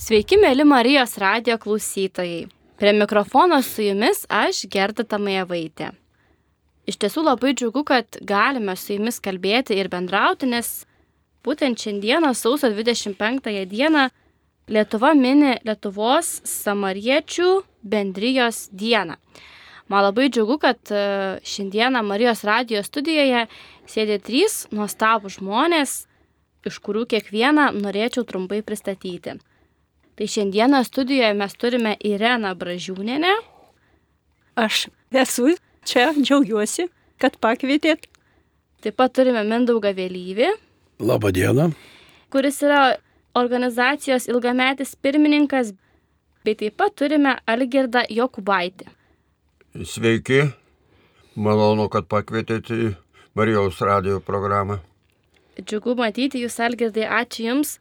Sveiki, mėly Marijos radio klausytojai. Prie mikrofono su jumis aš Gerda Tamajavaitė. Iš tiesų labai džiugu, kad galime su jumis kalbėti ir bendrauti, nes būtent šiandieną, sausio 25 dieną, Lietuva mini Lietuvos samariečių bendrijos dieną. Man labai džiugu, kad e, šiandieną Marijos radio studijoje sėdė trys nuostabų žmonės, iš kurių kiekvieną norėčiau trumpai pristatyti. Tai šiandieną studijoje mes turime Ireną Bražiūnenę. Aš esu čia, džiaugiuosi, kad pakvietėt. Taip pat turime Mindaugą Vėlyvį. Labą dieną. Kuris yra organizacijos ilgametis pirmininkas, bei taip pat turime Algirdą Jokubaitį. Sveiki, malonu, kad pakvietėte į Marijos radio programą. Džiugu matyti Jūs, Algirdai, ačiū Jums.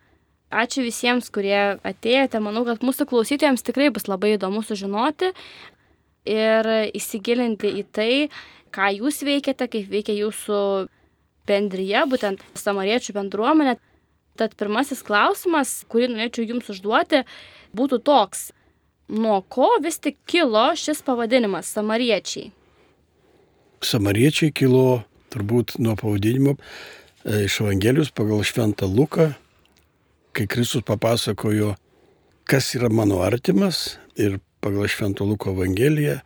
Ačiū visiems, kurie atėjote. Manau, kad mūsų klausytojams tikrai bus labai įdomu sužinoti ir įsigilinti į tai, ką Jūs veikiate, kaip veikia Jūsų bendryje, būtent samariečių bendruomenė. Tad pirmasis klausimas, kurį norėčiau Jums užduoti, būtų toks. Nuo ko vis tik kilo šis pavadinimas samariečiai? Samariečiai kilo turbūt nuo pavadinimo e, iš Evangelijos pagal Šventą Luką, kai Kristus papasakojo, kas yra mano artimas ir pagal Švento Luko Evangeliją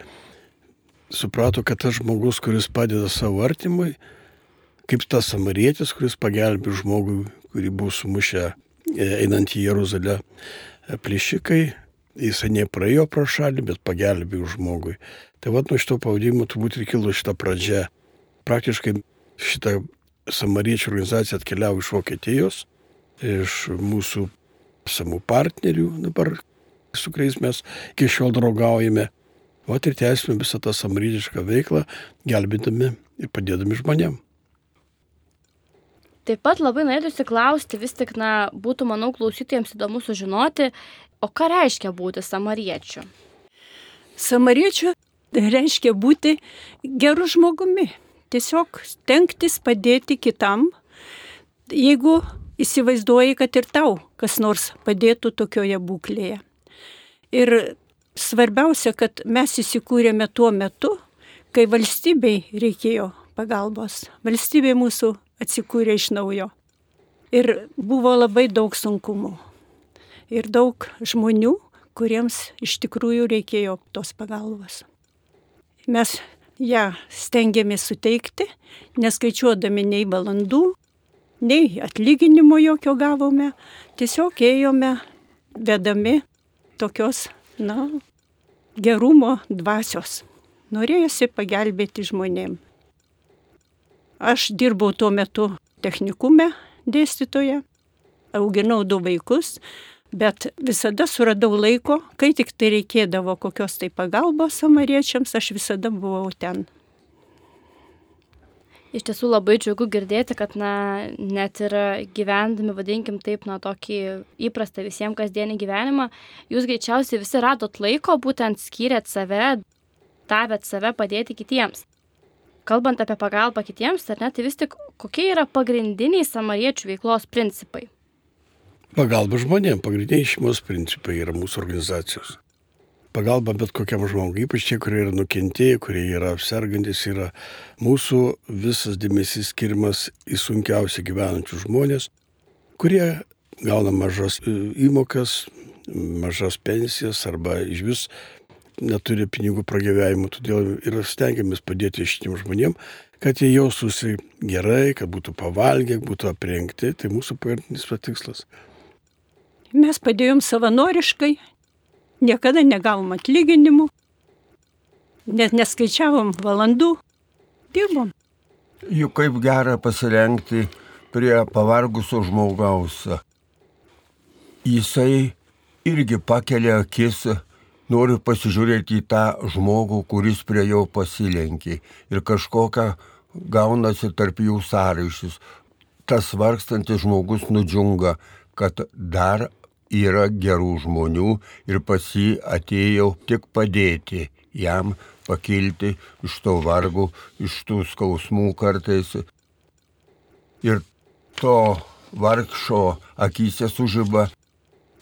suprato, kad tas žmogus, kuris padeda savo artimui, kaip tas samarietis, kuris pagelbė žmogui, kurį buvo sumušę e, einant į Jeruzalę e, plėšikai, jisai nepraėjo pro šalį, bet pagelbėjo žmogui. Tai vad nuo šito pavadinimo turbūt ir kilo šitą pradžią. Praktiškai šitą samariečių organizacija atkeliavo iš Vokietijos, iš mūsų samų partnerių dabar, su kuriais mes iki šiol draugaujame. O ir tęsime visą tą samarietišką veiklą, gelbėdami ir padėdami žmonėm. Taip pat labai norėtųsi klausti, vis tik, na, būtų, manau, klausytojams įdomu sužinoti, o ką reiškia būti samariečiu? Samariečiu reiškia būti geru žmogumi. Tiesiog stengtis padėti kitam, jeigu įsivaizduoji, kad ir tau kas nors padėtų tokioje būklėje. Ir svarbiausia, kad mes įsikūrėme tuo metu, kai valstybei reikėjo pagalbos. Valstybė mūsų atsikūrė iš naujo. Ir buvo labai daug sunkumų. Ir daug žmonių, kuriems iš tikrųjų reikėjo tos pagalbos. Mes ją stengiamės suteikti, neskaičiuodami nei valandų, nei atlyginimo jokio gavome, tiesiog ėjome vedami tokios, na, gerumo dvasios. Norėjusi pagelbėti žmonėm. Aš dirbau tuo metu technikume dėstytoje, auginau du vaikus, bet visada suradau laiko, kai tik tai reikėdavo kokios tai pagalbos samariečiams, aš visada buvau ten. Iš tiesų labai džiugu girdėti, kad, na, net ir gyvendami, vadinkim taip, na, tokį įprastą visiems kasdienį gyvenimą, jūs greičiausiai visi radot laiko, būtent skyrėt save, davėt save padėti kitiems. Kalbant apie pagalbą kitiems, ar ne, tai vis tik kokie yra pagrindiniai samariečių veiklos principai? Pagalba žmonėms, pagrindiniai šeimos principai yra mūsų organizacijos. Pagalba bet kokiam žmogui, ypač tie, kurie yra nukentėję, kurie yra apsergantis, yra mūsų visas dėmesys skirimas į sunkiausiai gyvenančius žmonės, kurie gauna mažas e, įmokas, mažas pensijas arba iš vis neturi pinigų pragyvenimų, todėl ir stengiamės padėti šitiem žmonėm, kad jie jaustųsi gerai, kad būtų pavalgę, būtų aprengti, tai mūsų pagrindinis tikslas. Mes padėjom savanoriškai, niekada negavom atlyginimų, net neskaičiavom valandų, dirbom. Juk kaip gera pasirengti prie pavargusio žmogaus. Jisai irgi pakelia akis noriu pasižiūrėti į tą žmogų, kuris prie jo pasilenkė ir kažkokia gaunasi tarp jų sąryšys. Tas vargstantis žmogus nudžiunga, kad dar yra gerų žmonių ir pas jį atėjau tik padėti jam pakilti iš to vargų, iš tų skausmų kartais. Ir to vargšo akise sužyba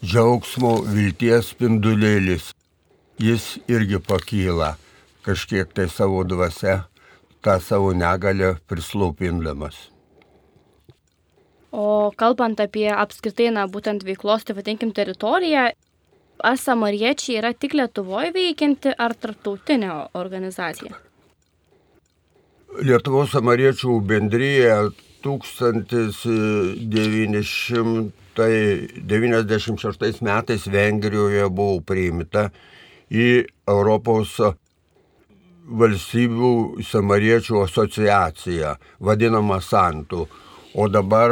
džiaugsmo, vilties spindulėlis. Jis irgi pakyla kažkiek tai savo dvasia, tą savo negalę prislaupindamas. O kalbant apie apskritai, na, būtent veiklos, tai vadinkim, teritoriją, ar samariečiai yra tik Lietuvoje veikianti, ar tarptautinė organizacija? Lietuvos samariečių bendryje 1996 metais Vengrijoje buvo priimta į Europos valstybių samariečių asociaciją, vadinamą Santų. O dabar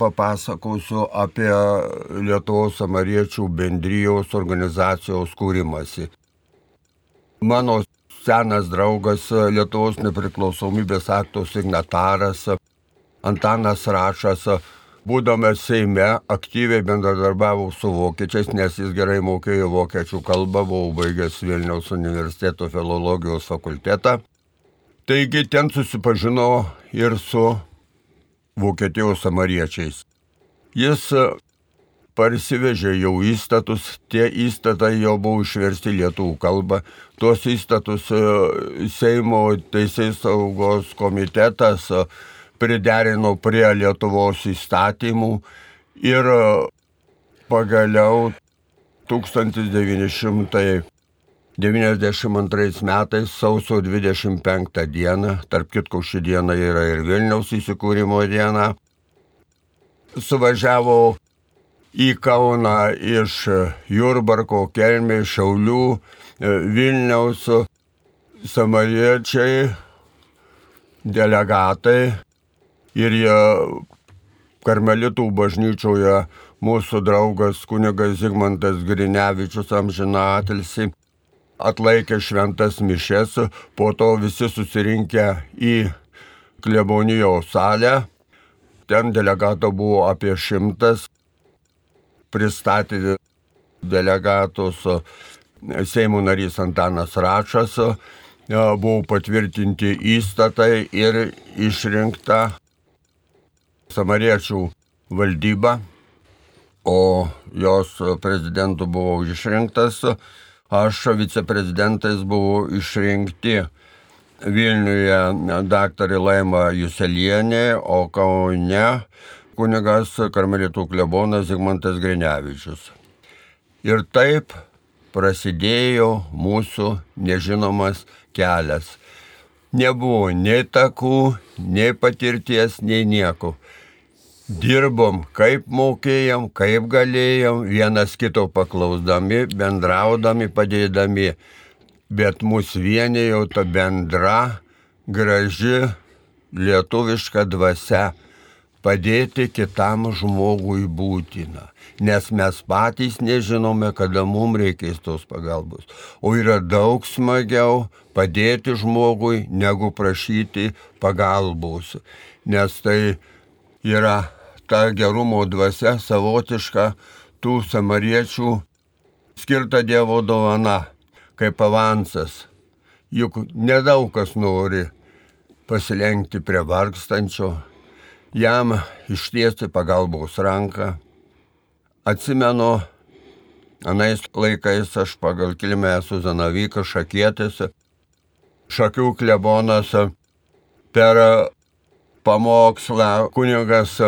papasakosiu apie Lietuvos samariečių bendrijos organizacijos kūrimasi. Mano senas draugas Lietuvos nepriklausomybės akto signataras Antanas Rašas, būdamas Seime, aktyviai bendradarbiavo su vokiečiais, nes jis gerai mokėjo vokiečių kalbą, buvo baigęs Vilniaus universiteto filologijos fakultetą. Taigi ten susipažino ir su Vokietijos samariečiais. Jis parsivežė jau įstatus, tie įstatai jau buvo išversti lietuvių kalbą. Tuos įstatus Seimo teisės saugos komitetas priderino prie Lietuvos įstatymų ir pagaliau 1992 metais sausio 25 dieną, tarp kitko ši diena yra ir Vilniaus įsikūrimo diena, suvažiavo į Kauną iš Jurbarko, Kelmė, Šiaulių, Vilniaus samariečiai, delegatai ir jie karmelitų bažnyčioje mūsų draugas kunigas Zigmantas Grinevičius amžina atilsi atlaikė šventas mišes, po to visi susirinkę į klebonijos salę, ten delegato buvo apie šimtas, pristatė delegatus Seimo narys Antanas Račas, buvo patvirtinti įstatai ir išrinkta samariečių valdyba, o jos prezidentu buvo išrinktas, aš viceprezidentais buvau išrinkti Vilniuje daktarė Laima Juselienė, o Kaune kunigas karmelitų klebonas Zigmantas Grinevičius. Ir taip prasidėjo mūsų nežinomas kelias. Nebuvo nei takų, nei patirties, nei nieko. Dirbom kaip mokėjom, kaip galėjom, vienas kito paklausdami, bendraudami, padėdami, bet mūsų vienėjo ta bendra, graži, lietuviška dvasia padėti kitam žmogui būtina, nes mes patys nežinome, kada mums reikės tos pagalbos. O yra daug smagiau padėti žmogui, negu prašyti pagalbos, nes tai yra ta gerumo dvasia savotiška tų samariečių skirta Dievo dovana, kaip avansas. Juk nedaug kas nori pasilenkti prie vargstančio, jam ištiesti pagalbos ranką. Atsimenu, anais laikais aš pagal kilmę esu Zanavykas šakėtis, šakių klebonas per pamokslą kunigas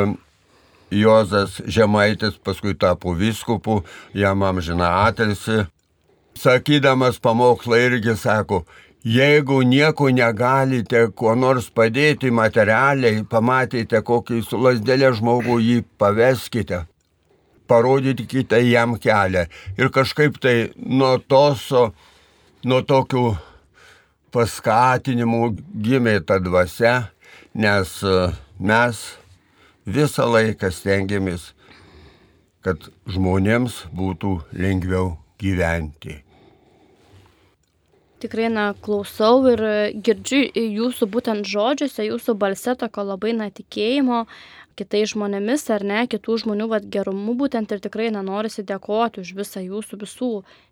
Juozas Žemaitis paskui tapo viskupu, jam amžina atilsi. Sakydamas pamokslą irgi sako, jeigu nieko negalite kuo nors padėti materialiai, pamatėte kokį su lasdelė žmogų jį paveskite, parodykite jam kelią. Ir kažkaip tai nuo tos, nuo tokių paskatinimų gimė ta dvasia, nes mes visą laiką stengiamės, kad žmonėms būtų lengviau gyventi. Tikrai, na, klausau ir girdžiu jūsų būtent žodžiuose, jūsų balse tokio labai, na, tikėjimo kitais žmonėmis ar ne, kitų žmonių vat, gerumu būtent ir tikrai, na, norisi dėkoti už visą jūsų visų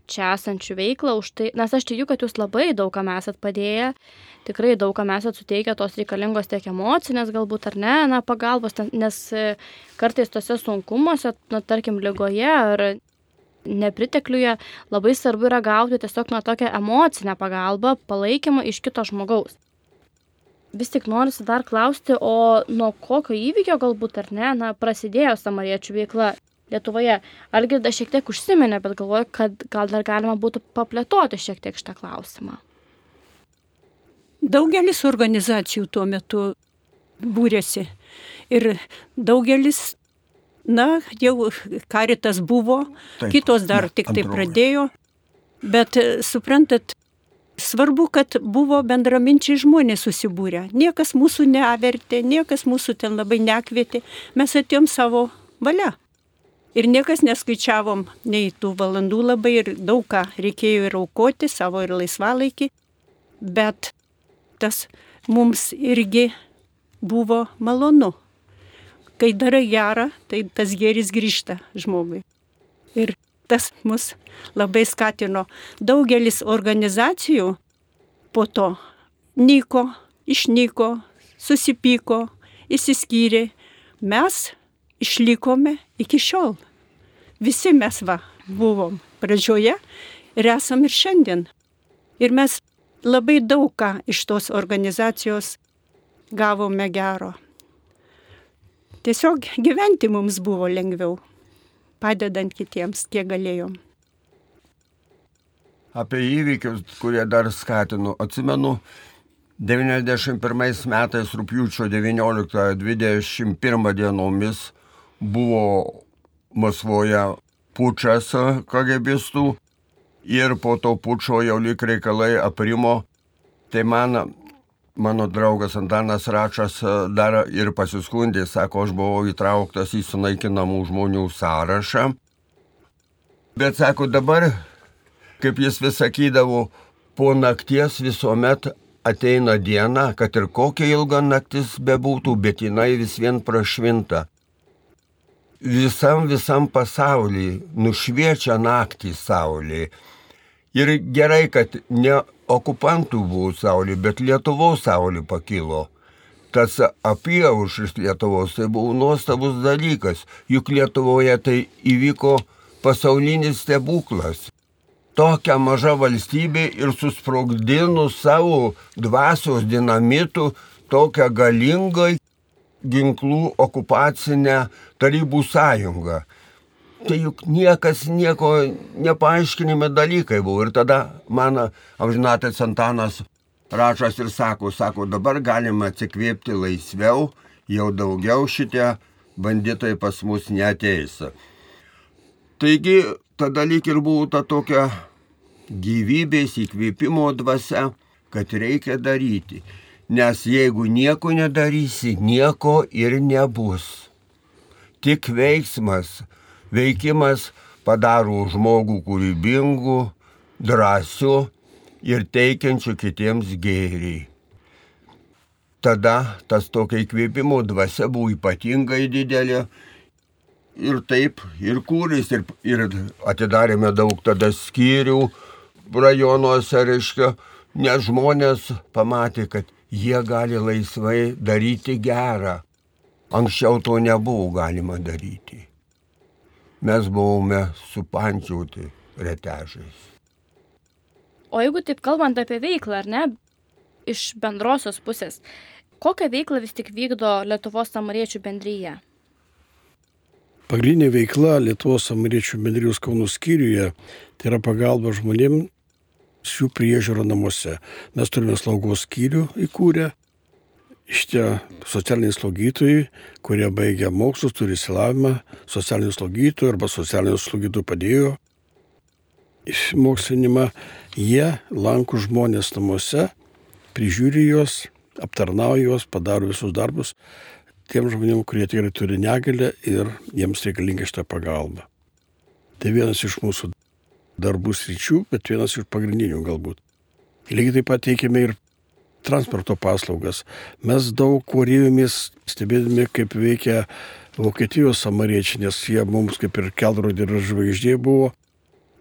čia esančių veiklą, už tai, nes aš tikiu, kad jūs labai daug kam esat padėję, tikrai daug kam esat suteikę tos reikalingos tiek emocinės galbūt ar ne, na, pagalbos, nes kartais tose sunkumuose, na, tarkim, lygoje ar nepritekliuje labai svarbu yra gauti tiesiog nuo tokią emocinę pagalbą, palaikymą iš kito žmogaus. Vis tik noriu dar klausti, o nuo kokio įvykio galbūt ar ne, na, prasidėjo samariečių veikla Lietuvoje. Algirdas šiek tiek užsiminė, bet galvoju, kad gal dar galima būtų paplėtoti šiek tiek šitą klausimą. Daugelis organizacijų tuo metu būrėsi. Ir daugelis, na, jau karitas buvo, Taip, kitos dar ne, tik tai pradėjo. Bet suprantat, svarbu, kad buvo bendraminčiai žmonės susibūrę. Niekas mūsų neavertė, niekas mūsų ten labai nekvietė. Mes atėjom savo valia. Ir niekas neskaičiavom nei tų valandų labai ir daug ką reikėjo ir aukoti savo ir laisvalaikį, bet tas mums irgi buvo malonu. Kai darai gerą, tai tas gėris grįžta žmogui. Ir tas mus labai skatino. Daugelis organizacijų po to nyko, išnyko, susipyko, įsiskyrė. Mes išlikome iki šiol. Visi mes va buvom pradžioje ir esam ir šiandien. Ir mes labai daug ką iš tos organizacijos gavome gero. Tiesiog gyventi mums buvo lengviau, padedant kitiems, kiek galėjom. Apie įvykius, kurie dar skatinu, atsimenu, 91 metais rūpjūčio 19-21 dienomis buvo Maskvoje pučas kagebistų ir po to pučio jau lik reikalai aprimo. Tai man, mano draugas Antanas Račas dar ir pasiskundė, sako, aš buvau įtrauktas į sunaikinamų žmonių sąrašą. Bet sako, dabar, kaip jis vis sakydavo, po nakties visuomet ateina diena, kad ir kokia ilga naktis bebūtų, bet jinai vis vien prašvinta visam visam pasaulyje nušviečia naktį saulė. Ir gerai, kad ne okupantų buvo saulė, bet Lietuvos saulė pakilo. Tas apieaušris Lietuvos tai buvo nuostabus dalykas, juk Lietuvoje tai įvyko pasaulinis stebuklas. Tokia maža valstybė ir susprogdinus savo dvasios dinamitų tokią galingą ginklų okupacinę Tarybų sąjungą. Tai juk niekas nieko nepaaiškinimi dalykai buvo. Ir tada mano amžinatės Antanas Rašas ir sako, sako, dabar galima atsikvėpti laisviau, jau daugiau šitie banditai pas mus neteis. Taigi tada lyg ir buvo ta tokia gyvybės įkvėpimo dvasia, kad reikia daryti nes jeigu nieko nedarysi, nieko ir nebus. Tik veiksmas, veikimas padaro žmogų kūrybingų, drąsių ir teikiančių kitiems gėrį. Tada tas tokia įkvėpimo dvasia buvo ypatingai didelė ir taip, ir kūris, ir, ir atidarėme daug tada skyrių rajonuose, reiškia, nes žmonės pamatė, kad jie gali laisvai daryti gerą. Anksčiau to nebuvo galima daryti. Mes buvome supančiauti retežais. O jeigu taip kalbant apie veiklą, ar ne, iš bendrosios pusės, kokią veiklą vis tik vykdo Lietuvos samariečių bendryje? Pagrindinė veikla Lietuvos samariečių bendrijos Kaunų skyriuje tai yra pagalba žmonėms jų priežiūra namuose. Mes turime slaugos skyrių įkūrę. Šitie socialiniai slaugytojai, kurie baigia mokslus, turi įsilavimą, socialinių slaugytojų arba socialinių slaugytojų padėjo mokslinimą, jie lanko žmonės namuose, prižiūri juos, aptarnauja juos, padaro visus darbus tiem žmonėm, kurie tikrai turi negalę ir jiems reikalinga šitą pagalbą. Tai vienas iš mūsų darbų sričių, bet vienas iš pagrindinių galbūt. Lygiai taip pat teikime ir transporto paslaugas. Mes daug korėjomės, stebėdami, kaip veikia Vokietijos samariečiai, nes jie mums kaip ir kelrodė ir žvaigždė buvo.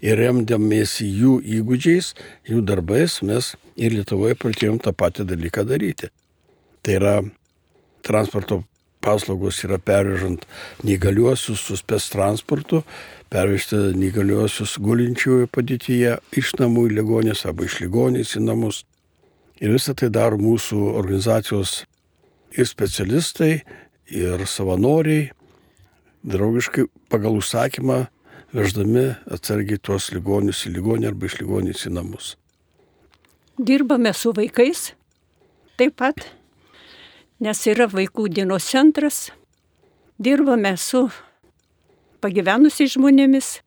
Ir remdamiesi jų įgūdžiais, jų darbais, mes ir Lietuvoje pradėjom tą patį dalyką daryti. Tai yra transporto paslaugos yra pervežant neįgaliuosius su spės transportu, pervežti neįgaliuosius gulinčiųjų padėtyje iš namų į ligonės arba iš ligonės į namus. Ir visą tai daro mūsų organizacijos ir specialistai, ir savanoriai, draugiškai pagal užsakymą veždami atsargiai tuos ligonius į ligonį arba iš ligonės į namus. Dirbame su vaikais taip pat, nes yra vaikų dienos centras. Dirbame su pagyvenusiais žmonėmis,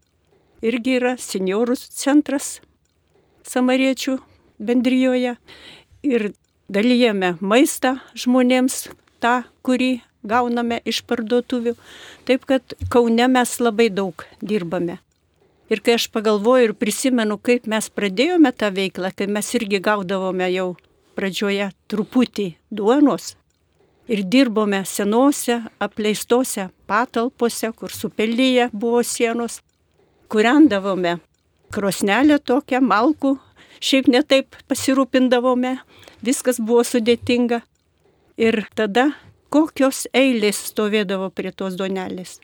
irgi yra seniorų centras samariečių bendryjoje ir dalyjame maistą žmonėms, tą, kurį gauname iš parduotuvių. Taip kad Kaune mes labai daug dirbame. Ir kai aš pagalvoju ir prisimenu, kaip mes pradėjome tą veiklą, kai mes irgi gaudavome jau pradžioje truputį duonos ir dirbome senose, apleistose patalpose, kur supelyje buvo sienos, kuriandavome krosnelę tokią, malkų, šiaip netaip pasirūpindavome, viskas buvo sudėtinga. Ir tada kokios eilės stovėdavo prie tos donelės.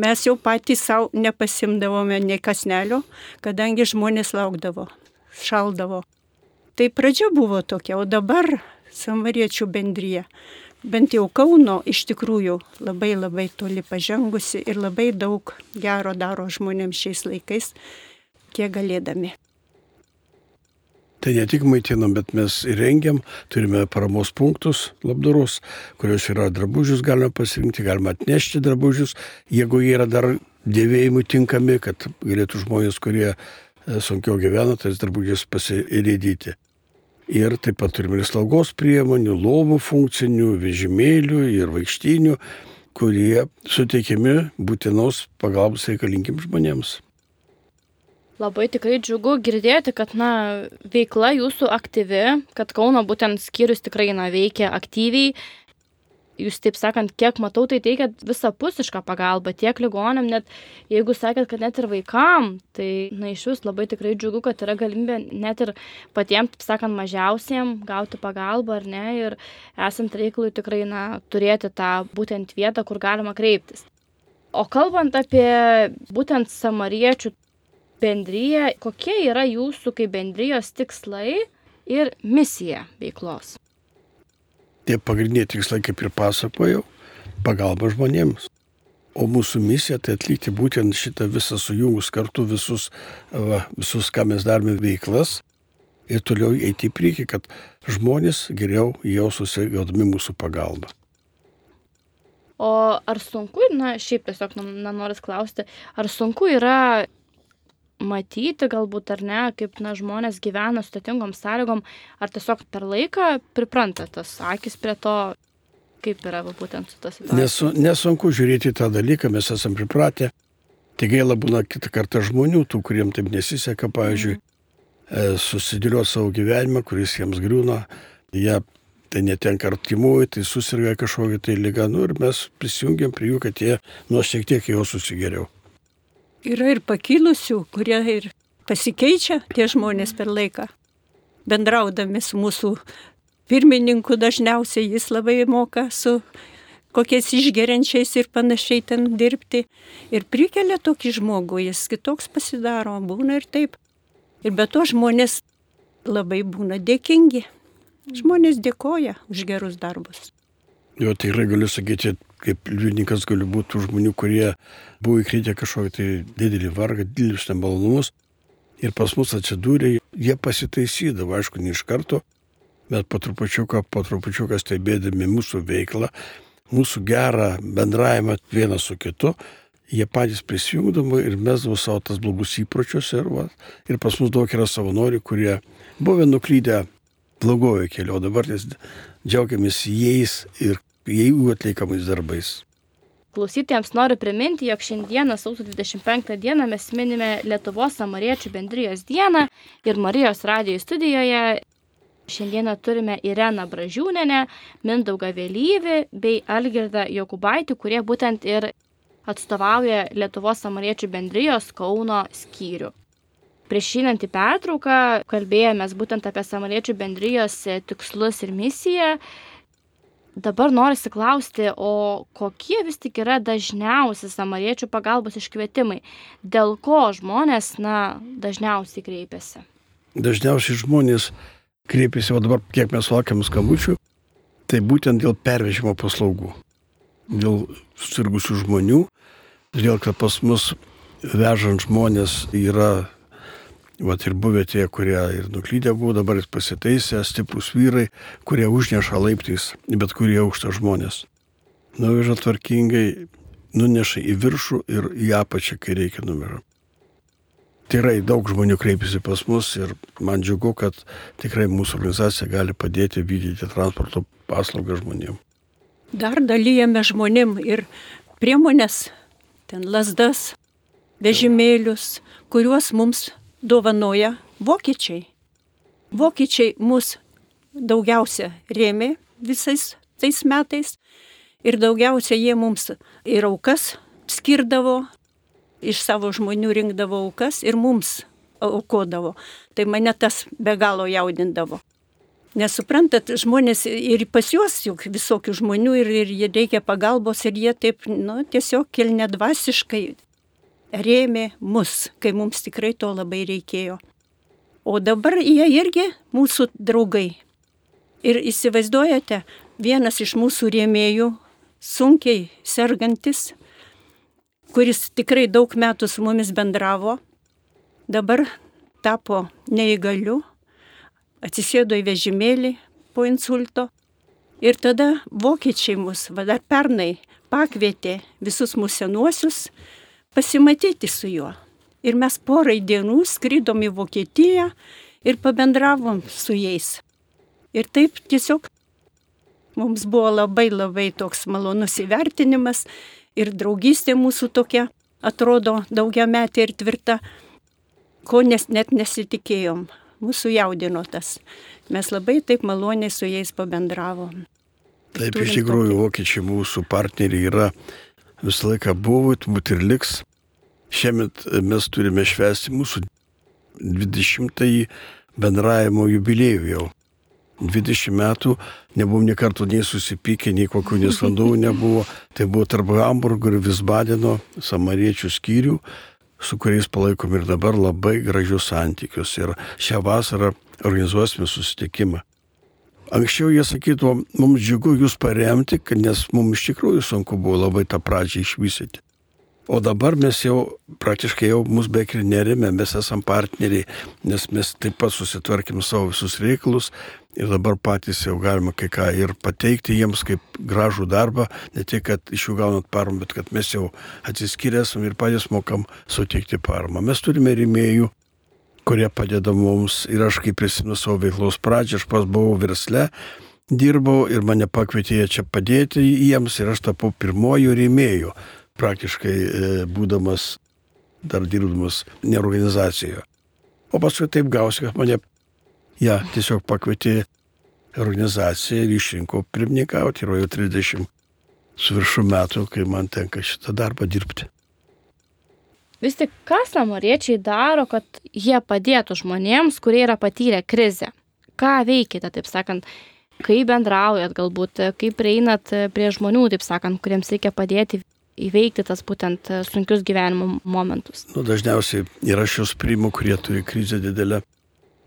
Mes jau patys savo nepasimdavome nei kasnelio, kadangi žmonės laukdavo, šaldavo. Tai pradžia buvo tokia, o dabar samariečių bendryje, bent jau Kauno iš tikrųjų labai labai toli pažengusi ir labai daug gero daro žmonėms šiais laikais, kiek galėdami. Tai ne tik maitinam, bet mes įrengiam, turime paramos punktus labdaros, kurios yra drabužius galima pasirinkti, galima atnešti drabužius, jeigu jie yra dar dėvėjimui tinkami, kad galėtų žmonės, kurie e, sunkiau gyvena, tais drabužiais pasirėdyti. Ir taip pat turime ir slaugos priemonių, lovų funkcinių, vežimėlių ir vaikštinių, kurie suteikiami būtinos pagalbos reikalingiams žmonėms. Labai tikrai džiugu girdėti, kad na, veikla jūsų aktyvi, kad Kauno būtent skyrius tikrai na, veikia aktyviai. Jūs taip sakant, kiek matau, tai teikiat visapusišką pagalbą tiek ligonėm, net jeigu sakėt, kad net ir vaikam, tai na, iš jūs labai tikrai džiugu, kad yra galimybė net ir patiems, taip sakant, mažiausiem gauti pagalbą ar ne ir esant reikalui tikrai na, turėti tą būtent vietą, kur galima kreiptis. O kalbant apie būtent samariečių bendryje, kokie yra jūsų kaip bendrijos tikslai ir misija veiklos? Tie pagrindiniai tikslai, kaip ir pasakojau, pagalba žmonėms. O mūsų misija tai atlikti būtent šitą visą sujungus kartu visus, va, visus, ką mes darome veiklas ir toliau eiti į priekį, kad žmonės geriau jausųsi gaudami mūsų pagalbą. O ar sunku, na šiaip tiesiog nenoris klausti, ar sunku yra matyti galbūt ar ne, kaip na, žmonės gyvena sudėtingom sąlygom, ar tiesiog per laiką pripranta tas akis prie to, kaip yra būtent su tas situacija. Nesu, nesunku žiūrėti tą dalyką, mes esam pripratę. Tik gaila būna kitą kartą žmonių, tų, kuriems taip nesiseka, pavyzdžiui, mm. susidėlioti savo gyvenimą, kuris jiems griūna, jie tai netenka artimųjų, tai susirga kažkokia tai lyga, nu ir mes prisijungiam prie jų, kad jie nuo šiek tiek jau susigeriau. Yra ir pakilusių, kurie ir pasikeičia tie žmonės per laiką. Bendraudami su mūsų pirmininku dažniausiai jis labai moka su kokiais išgeriančiais ir panašiai ten dirbti. Ir prikelia tokį žmogų, jis kitoks pasidaro, būna ir taip. Ir be to žmonės labai būna dėkingi. Žmonės dėkoja už gerus darbus. Jo, tikrai galiu sakyti, kaip liudininkas galiu būti tų žmonių, kurie buvo įkritę kažkokį tai didelį vargą, didelius nemalonumus. Ir pas mus atsidūrė, jie pasitaisydavo, aišku, ne iš karto, bet po trupučiuką, po trupučiuką stebėdami mūsų veiklą, mūsų gerą bendravimą vienas su kitu, jie patys prisijungdavo ir mesdavo savo tas blogus įpročius ir, va, ir pas mus daug yra savanorių, kurie buvo nuklydę blogojo kelio, o dabar džiaugiamės jais ir jų atliekamais darbais. Klausytėjams noriu priminti, jog šiandieną, sausio 25 dieną, mes minime Lietuvos samariečių bendrijos dieną ir Marijos radijo studijoje šiandieną turime Ireną Bražiūnenę, Mindaugą Vėlyvį bei Algirdą Jokubaitį, kurie būtent ir atstovauja Lietuvos samariečių bendrijos Kauno skyrių. Prieš šinant į pertrauką kalbėjomės būtent apie samariečių bendrijos tikslus ir misiją dabar norisi klausti, o kokie vis tik yra dažniausi samariečių pagalbos iškvietimai, dėl ko žmonės, na, dažniausiai kreipiasi? Dažniausiai žmonės kreipiasi, o dabar kiek mes laukiam skambučių, tai būtent dėl pervežimo paslaugų, dėl susirgusių žmonių, dėl kad pas mus vežant žmonės yra Vat ir buvę tie, kurie ir nuklydę buvo, dabar jis pasitaisė, stiprus vyrai, kurie užneša laiptais, bet kurie aukštą žmonės. Nuveža tvarkingai, nuneša į viršų ir į apačią, kai reikia numerio. Tikrai daug žmonių kreipiasi pas mus ir man džiugu, kad tikrai mūsų organizacija gali padėti vykdyti transporto paslaugą žmonėm. Dar dalyjame žmonėm ir priemonės, ten lasdas, vežimėlius, kuriuos mums dovanoja vokiečiai. Vokiečiai mus daugiausia rėmė visais tais metais ir daugiausia jie mums ir aukas skirdavo, iš savo žmonių rinkdavo aukas ir mums aukodavo. Tai mane tas be galo jaudindavo. Nesuprantat, žmonės ir pas juos juk visokių žmonių ir, ir jie reikia pagalbos ir jie taip, nu, tiesiog kilnedvasiškai rėmė mus, kai mums tikrai to labai reikėjo. O dabar jie irgi mūsų draugai. Ir įsivaizduojate, vienas iš mūsų rėmėjų, sunkiai sergantis, kuris tikrai daug metų su mumis bendravo, dabar tapo neįgaliu, atsisėdo į vežimėlį po insulto. Ir tada vokiečiai mus, va dar pernai, pakvietė visus mūsų senuosius pasimatyti su juo. Ir mes porai dienų skrydom į Vokietiją ir pabendravom su jais. Ir taip tiesiog mums buvo labai labai toks malonus įvertinimas ir draugystė mūsų tokia atrodo daugia metė ir tvirta, ko nes, net nesitikėjom. Mūsų jaudino tas. Mes labai taip maloniai su jais pabendravom. Taip, iš tikrųjų, vokiečiai mūsų partneriai yra visą laiką buvo, turbūt ir liks. Šiemet mes turime švęsti mūsų 20-ąjį bendravimo jubiliejų jau. 20 metų nebuvom nie kartų nei susipykę, nei kokių nesklandumų nebuvo. Tai buvo tarp Hamburgo ir Visbadeno samariečių skyrių, su kuriais palaikom ir dabar labai gražius santykius. Ir šią vasarą organizuosime susitikimą. Anksčiau jie sakydavo, mums džiugu jūs paremti, nes mums iš tikrųjų sunku buvo labai tą pradžią išvystyti. O dabar mes jau praktiškai jau mus beveik ir nerime, mes esam partneriai, nes mes taip pat susitvarkėm savo visus reikalus ir dabar patys jau galima kai ką ir pateikti jiems kaip gražų darbą, ne tik, kad iš jų gaunat paramą, bet kad mes jau atsiskyrėsam ir patys mokam suteikti paramą. Mes turime rėmėjų, kurie padeda mums ir aš kaip prisimenu savo veiklos pradžią, aš pas buvau versle, dirbau ir mane pakvietė čia padėti jiems ir aš tapau pirmoju rėmėju praktiškai e, būdamas, dar dirbdamas ne organizacijoje. O paskui taip gausi, kad mane, ja, tiesiog pakvietė organizacija ir išrinko pirmininkauti, ir jau 30 su viršų metų, kai man tenka šitą darbą dirbti. Vis tik, ką samariečiai daro, kad jie padėtų žmonėms, kurie yra patyrę krizę? Ką veikite, taip sakant, kaip bendraujat galbūt, kaip prieinat prie žmonių, taip sakant, kuriems reikia padėti įveikti tas būtent sunkius gyvenimo momentus? Nu, dažniausiai yra šios priimų, kurie turi krizę didelę.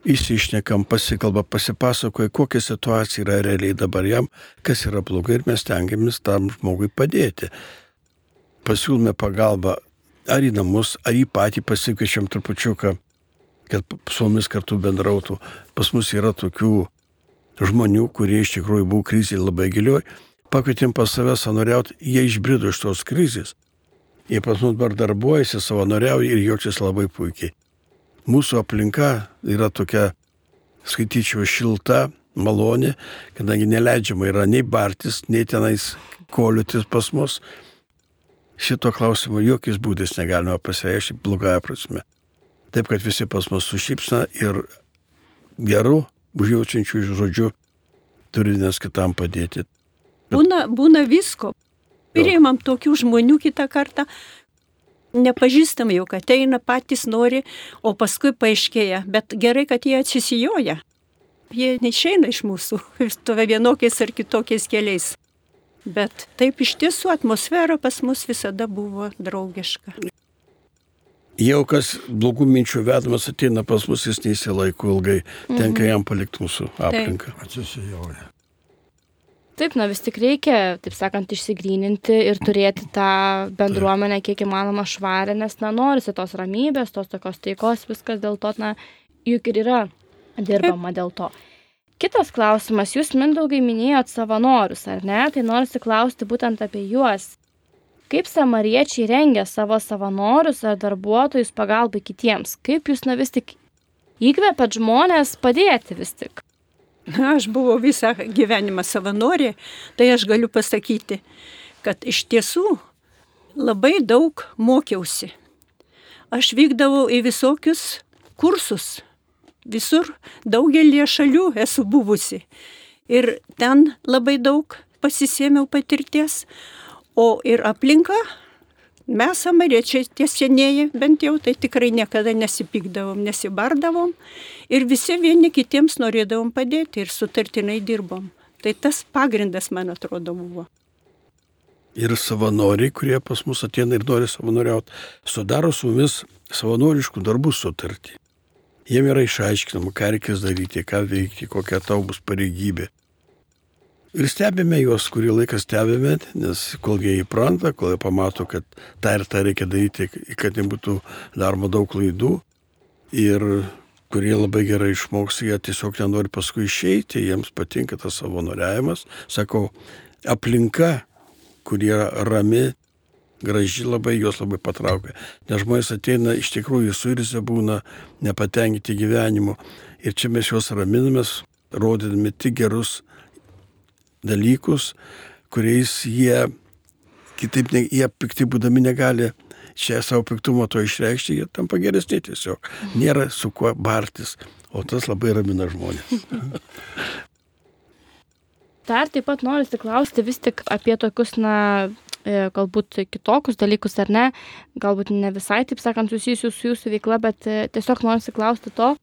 Įsišnekam, pasikalba, pasipasakoja, kokia situacija yra realiai dabar jam, kas yra blogai ir mes tengiamės tam žmogui padėti. Pasiūlome pagalbą ar į namus, ar į patį pasikviečiam trupučiuką, kad su mumis kartu bendrautų. Pas mus yra tokių žmonių, kurie iš tikrųjų buvo krizėje labai gilioj pakvietėm pas save savanoriauti, jie išbrido iš tos krizės. Jie pas mus dabar darbuojasi, savanoriauja ir jaučiasi labai puikiai. Mūsų aplinka yra tokia, skaityčiau, šilta, malonė, kadangi neleidžiama yra nei bartis, nei tenais koliutis pas mus. Šito klausimo jokiais būdais negalima pasireikšti blogąją prasme. Taip, kad visi pas mus sušypsna ir geru, užjaučiančių žodžiu turi vienas kitam padėti. Būna, būna visko. Priimam tokių žmonių kitą kartą, nepažįstam jau, kad ateina patys nori, o paskui paaiškėja, bet gerai, kad jie atsisijoja. Jie neišeina iš mūsų, stovia vienokiais ar kitokiais keliais. Bet taip iš tiesų atmosfera pas mus visada buvo draugiška. Jau kas blogų minčių vedamas ateina pas mus, jis neįsilaiko ilgai, tenka mhm. jam palikti mūsų aplinką. Atsisijoja. Taip, na vis tik reikia, taip sakant, išsigryninti ir turėti tą bendruomenę kiek įmanoma švarę, nes, na, norisi tos ramybės, tos tokios taikos, viskas dėl to, na, juk ir yra dirbama taip. dėl to. Kitas klausimas, jūs mindaugai minėjot savanorius, ar ne? Tai norisi klausti būtent apie juos. Kaip samariečiai rengia savo savanorius ar darbuotojus pagalbai kitiems? Kaip jūs, na vis tik įkvepiat žmonės padėti vis tik? Aš buvau visą gyvenimą savanorė, tai aš galiu pasakyti, kad iš tiesų labai daug mokiausi. Aš vykdavau į visokius kursus. Visur daugelie šalių esu buvusi. Ir ten labai daug pasisėmiau patirties. O ir aplinka Mes, samariečiai, tie senieji, bent jau, tai tikrai niekada nesipykdavom, nesibardavom ir visi vieni kitiems norėdavom padėti ir sutartinai dirbom. Tai tas pagrindas, man atrodo, buvo. Ir savanoriai, kurie pas mus ateina ir nori savanoriauti, sudaro su mumis savanoriškų darbų sutartį. Jiem yra išaiškinama, ką reikės daryti, ką veikti, kokia tau bus pareigybė. Ir stebime juos, kurį laiką stebime, nes kol jie įpranta, kol jie pamato, kad tą ir tą reikia daryti, kad nebūtų daroma daug klaidų. Ir kurie labai gerai išmoks, jie tiesiog nenori paskui išeiti, jiems patinka tas savanoriavimas. Sakau, aplinka, kurie rami, graži labai, juos labai patraukia. Nes žmonės ateina iš tikrųjų suirzę būna, nepatenkinti gyvenimu. Ir čia mes juos raminamės, rodydami tik gerus dalykus, kuriais jie kitaip, ne, jie pikti būdami negali čia savo piktumo to išreikšti, jie tampa geresni tiesiog. Nėra su kuo bartis, o tas labai ramina žmonės. Dar taip pat noriu klausti vis tik apie tokius, na, galbūt kitokius dalykus ar ne, galbūt ne visai, taip sakant, susijusius su jūsų veikla, bet e, tiesiog noriu klausti to,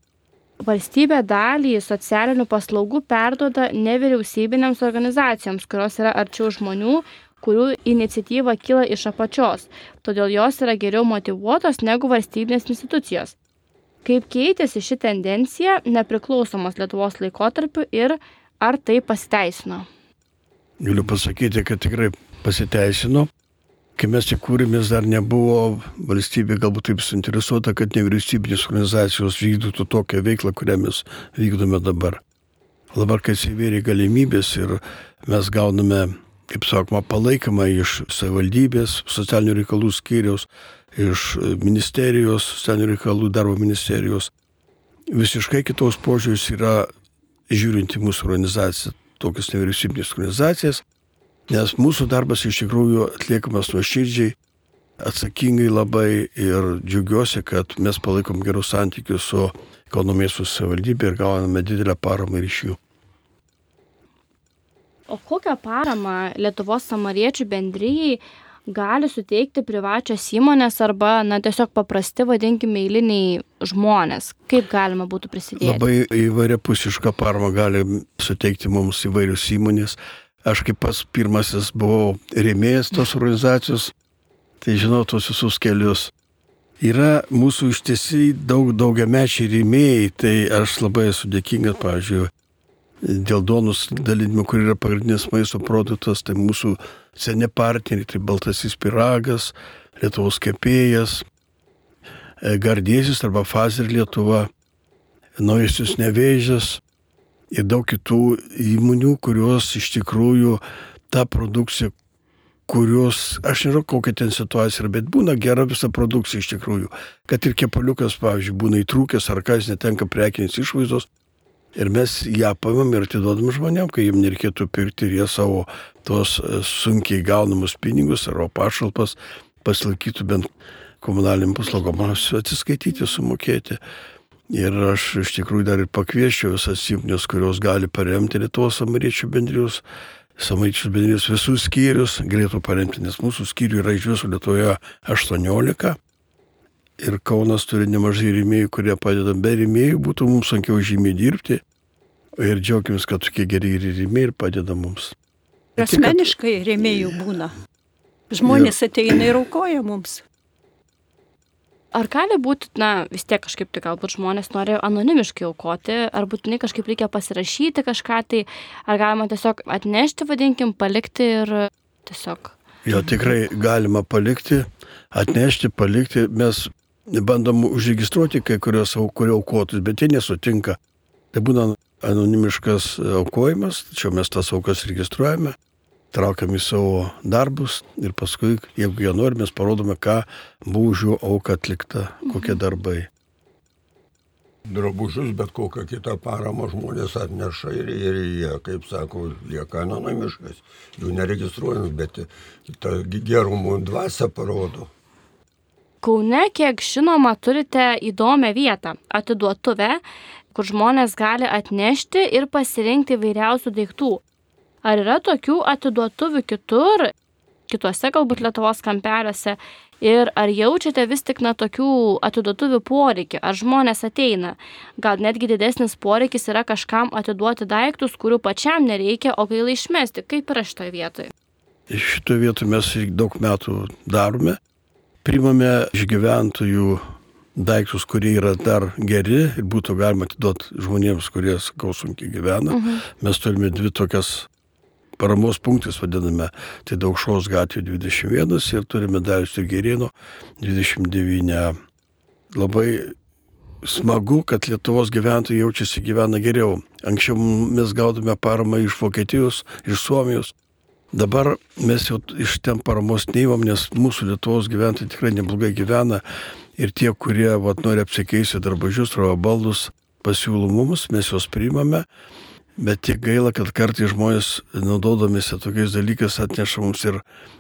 valstybė dalį socialinių paslaugų perduoda nevyriausybinėms organizacijoms, kurios yra arčiau žmonių, kurių iniciatyva kyla iš apačios, todėl jos yra geriau motivuotos negu valstybinės institucijos. Kaip keitėsi ši tendencija nepriklausomos Lietuvos laikotarpiu ir ar tai pasiteisino? Galiu pasakyti, kad tikrai pasiteisino. Kai mes tik kūrėmės, dar nebuvo valstybė galbūt taip suinteresuota, kad nevyriausybinės organizacijos vykdytų tokią veiklą, kurią mes vykdome dabar. Dabar, kai įsivėrė galimybės ir mes gauname, kaip sakoma, palaikymą iš savivaldybės, socialinių reikalų skyriaus, iš ministerijos, socialinių reikalų darbo ministerijos, visiškai kitos požiūris yra žiūrint į mūsų organizaciją, tokias nevyriausybinės organizacijas, nes mūsų darbas iš tikrųjų atliekamas nuoširdžiai, atsakingai labai ir džiaugiuosi, kad mes palaikom gerus santykius su miesto savivaldybė ir gauname didelę paramą iš jų. O kokią paramą Lietuvos samariečių bendryjai gali suteikti privačios įmonės arba, na, tiesiog paprasti, vadinkime, eiliniai žmonės? Kaip galima būtų prisidėti? Labai įvairiapusišką paramą gali suteikti mums įvairios įmonės. Aš kaip pas pirmasis buvau rėmėjas tos organizacijos, tai žinau tos visus kelius. Yra mūsų iš tiesiai daug daugiamečiai rėmėjai, tai aš labai esu dėkingas, pavyzdžiui, dėl donus dalinimo, kur yra pagrindinis maisto produktas, tai mūsų seni partneriai, tai Baltasis piragas, Lietuvos kepėjas, Gardėsis arba Fazer Lietuva, Naujasis Nevėžės, ir daug kitų įmonių, kurios iš tikrųjų tą produkciją, kurios, aš nežinau, kokia ten situacija yra, bet būna gera visa produkcija iš tikrųjų. Kad ir kepaliukas, pavyzdžiui, būna įtrūkęs ar kas netenka prekinės išvaizdos. Ir mes ją paimam ir atiduodam žmonėm, kai jiems nereikėtų pirkti ir jie savo tos e, sunkiai gaunamus pinigus arba pašalpas pasilaikytų bent komunaliniam paslaugom atsiskaityti, sumokėti. Ir aš iš tikrųjų dar ir pakvieščiau visas įmonės, kurios gali paremti Lietuvos samariečių bendrijos, samariečių bendrijos visus skyrius, galėtų paremti, nes mūsų skyrių yra iš viso Lietuvoje 18. Ir Kaunas turi nemažai rėmėjų, kurie padeda. Be rėmėjų būtų mums sunkiau žymiai dirbti. Ir džiaugiamės, kad tokie geri rėmėjai ir padeda mums. Asmeniškai rėmėjų būna. Žmonės ateina ir aukoja mums. Ar gali būti, na, vis tiek kažkaip tai galbūt žmonės nori anonimiškai aukoti, ar būtinai kažkaip reikia pasirašyti kažką, tai ar galima tiesiog atnešti, vadinkim, palikti ir tiesiog. Jo tikrai galima palikti, atnešti, palikti. Mes bandom užregistruoti kai kurios kurio aukotus, bet jie nesutinka. Tai būna anonimiškas aukojimas, tačiau mes tas aukas registruojame traukiam į savo darbus ir paskui, jeigu jie nori, mes parodome, ką buvo už jų auką atlikta, kokie mhm. darbai. Drabužius, bet kokią kitą paramą žmonės atneša ir, ir jie, kaip sako, lieka anonimiškas. Jų neregistruojant, bet tą gerumų dvasę parodo. Kaune, kiek žinoma, turite įdomią vietą - atiduotuvę, kur žmonės gali atnešti ir pasirinkti vairiausių daiktų. Ar yra tokių atiduotuvių kitur, kituose galbūt Lietuvos kampeliuose? Ir ar jaučiate vis tik na tokių atiduotuvių poreikį? Ar žmonės ateina? Gal netgi didesnis poreikis yra kažkam atiduoti daiktus, kurių pačiam nereikia, o gaila išmesti? Kaip yra šitoje vietoje? Šitoje vietoje mes daug metų darome. Primame iš gyventojų daiktus, kurie yra dar geri ir būtų galima atiduoti žmonėms, kurie, sakau, sunkiai gyvena. Mhm. Mes turime dvi tokias paramos punktus vadiname, tai Daukšos gatvė 21 ir turime Darius Gerino 29. Labai smagu, kad Lietuvos gyventojai jaučiasi gyvena geriau. Anksčiau mes gaudome paramą iš Vokietijos, iš Suomijos. Dabar mes jau iš ten paramos neįmam, nes mūsų Lietuvos gyventojai tikrai neblogai gyvena ir tie, kurie vat, nori apsikeisti darbažius, ravo baldus, pasiūlų mums, mes juos priimame Bet tiek gaila, kad kartai žmonės, naudodamėsi tokiais dalykais, atneša mums ir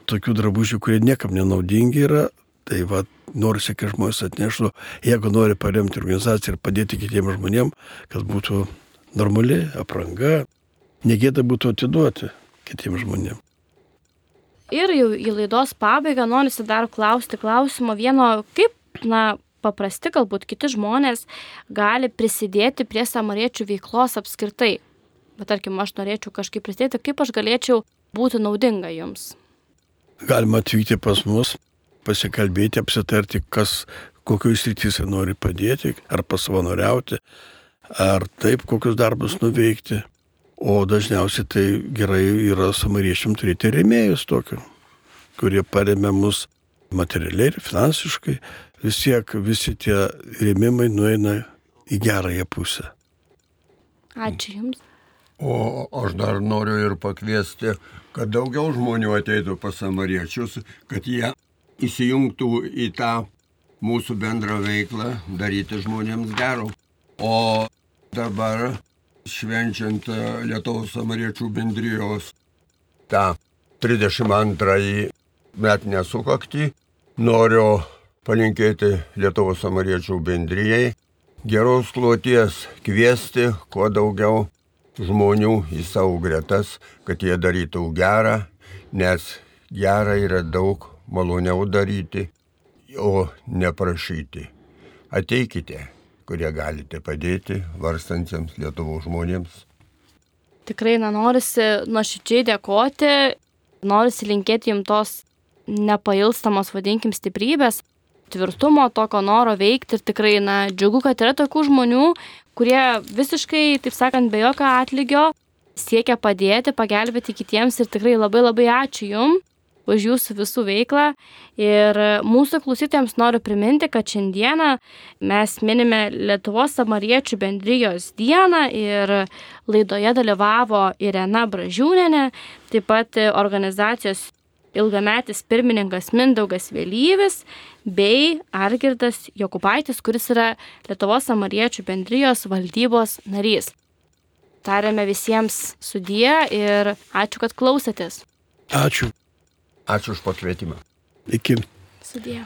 tokių drabužių, kurie niekam nenaudingi yra. Tai va, norisi, kad žmonės atneštų, jeigu nori paremti organizaciją ir padėti kitiems žmonėms, kad būtų normali apranga, negėda būtų atiduoti kitiems žmonėms. Ir jau į laidos pabaigą norisi dar klausti klausimo vieno, kaip, na, paprasti galbūt kiti žmonės gali prisidėti prie samariečių veiklos apskritai bet tarkim, aš norėčiau kažkaip prisidėti, kaip aš galėčiau būti naudinga jums? Galima atvykti pas mus, pasikalbėti, apsitarti, kas, kokius rytise nori padėti, ar pasavanoriauti, ar taip, kokius darbus nuveikti. O dažniausiai tai gerai yra samariečiam turėti rėmėjus tokiu, kurie paremia mus materialiai ir finansiškai. Vis tiek visi tie rėmimai nueina į gerąją pusę. Ačiū Jums. O aš dar noriu ir pakviesti, kad daugiau žmonių ateitų pas samariečius, kad jie įsijungtų į tą mūsų bendrą veiklą, daryti žmonėms gero. O dabar švenčiant Lietuvos samariečių bendrijos tą 32 metinę sukaktį, noriu palinkėti Lietuvos samariečių bendrijai geros kloties, kviesti kuo daugiau žmonių į savo gretas, kad jie darytų gerą, nes gerą yra daug maloniau daryti, o neprašyti. Ateikite, kurie galite padėti varstantiems Lietuvos žmonėms. Tikrai nenorisi nuoširdžiai dėkoti, norisi linkėti jums tos nepailstamos, vadinkim, stiprybės, tvirtumo, tokio noro veikti ir tikrai, na, džiugu, kad yra tokių žmonių, kurie visiškai, taip sakant, be jokio atlygio siekia padėti, pagelbėti kitiems ir tikrai labai labai ačiū Jums už Jūsų visų veiklą. Ir mūsų klausytėms noriu priminti, kad šiandieną mes minime Lietuvos samariečių bendrijos dieną ir laidoje dalyvavo Irena Bražiūnenė, taip pat organizacijos ilgametis pirmininkas Mindaugas Vėlyvis bei Argirdas Jokubaitis, kuris yra Lietuvos samariečių bendrijos valdybos narys. Tariame visiems sudie ir ačiū, kad klausėtės. Ačiū. Ačiū už pakvietimą. Iki. Sudie.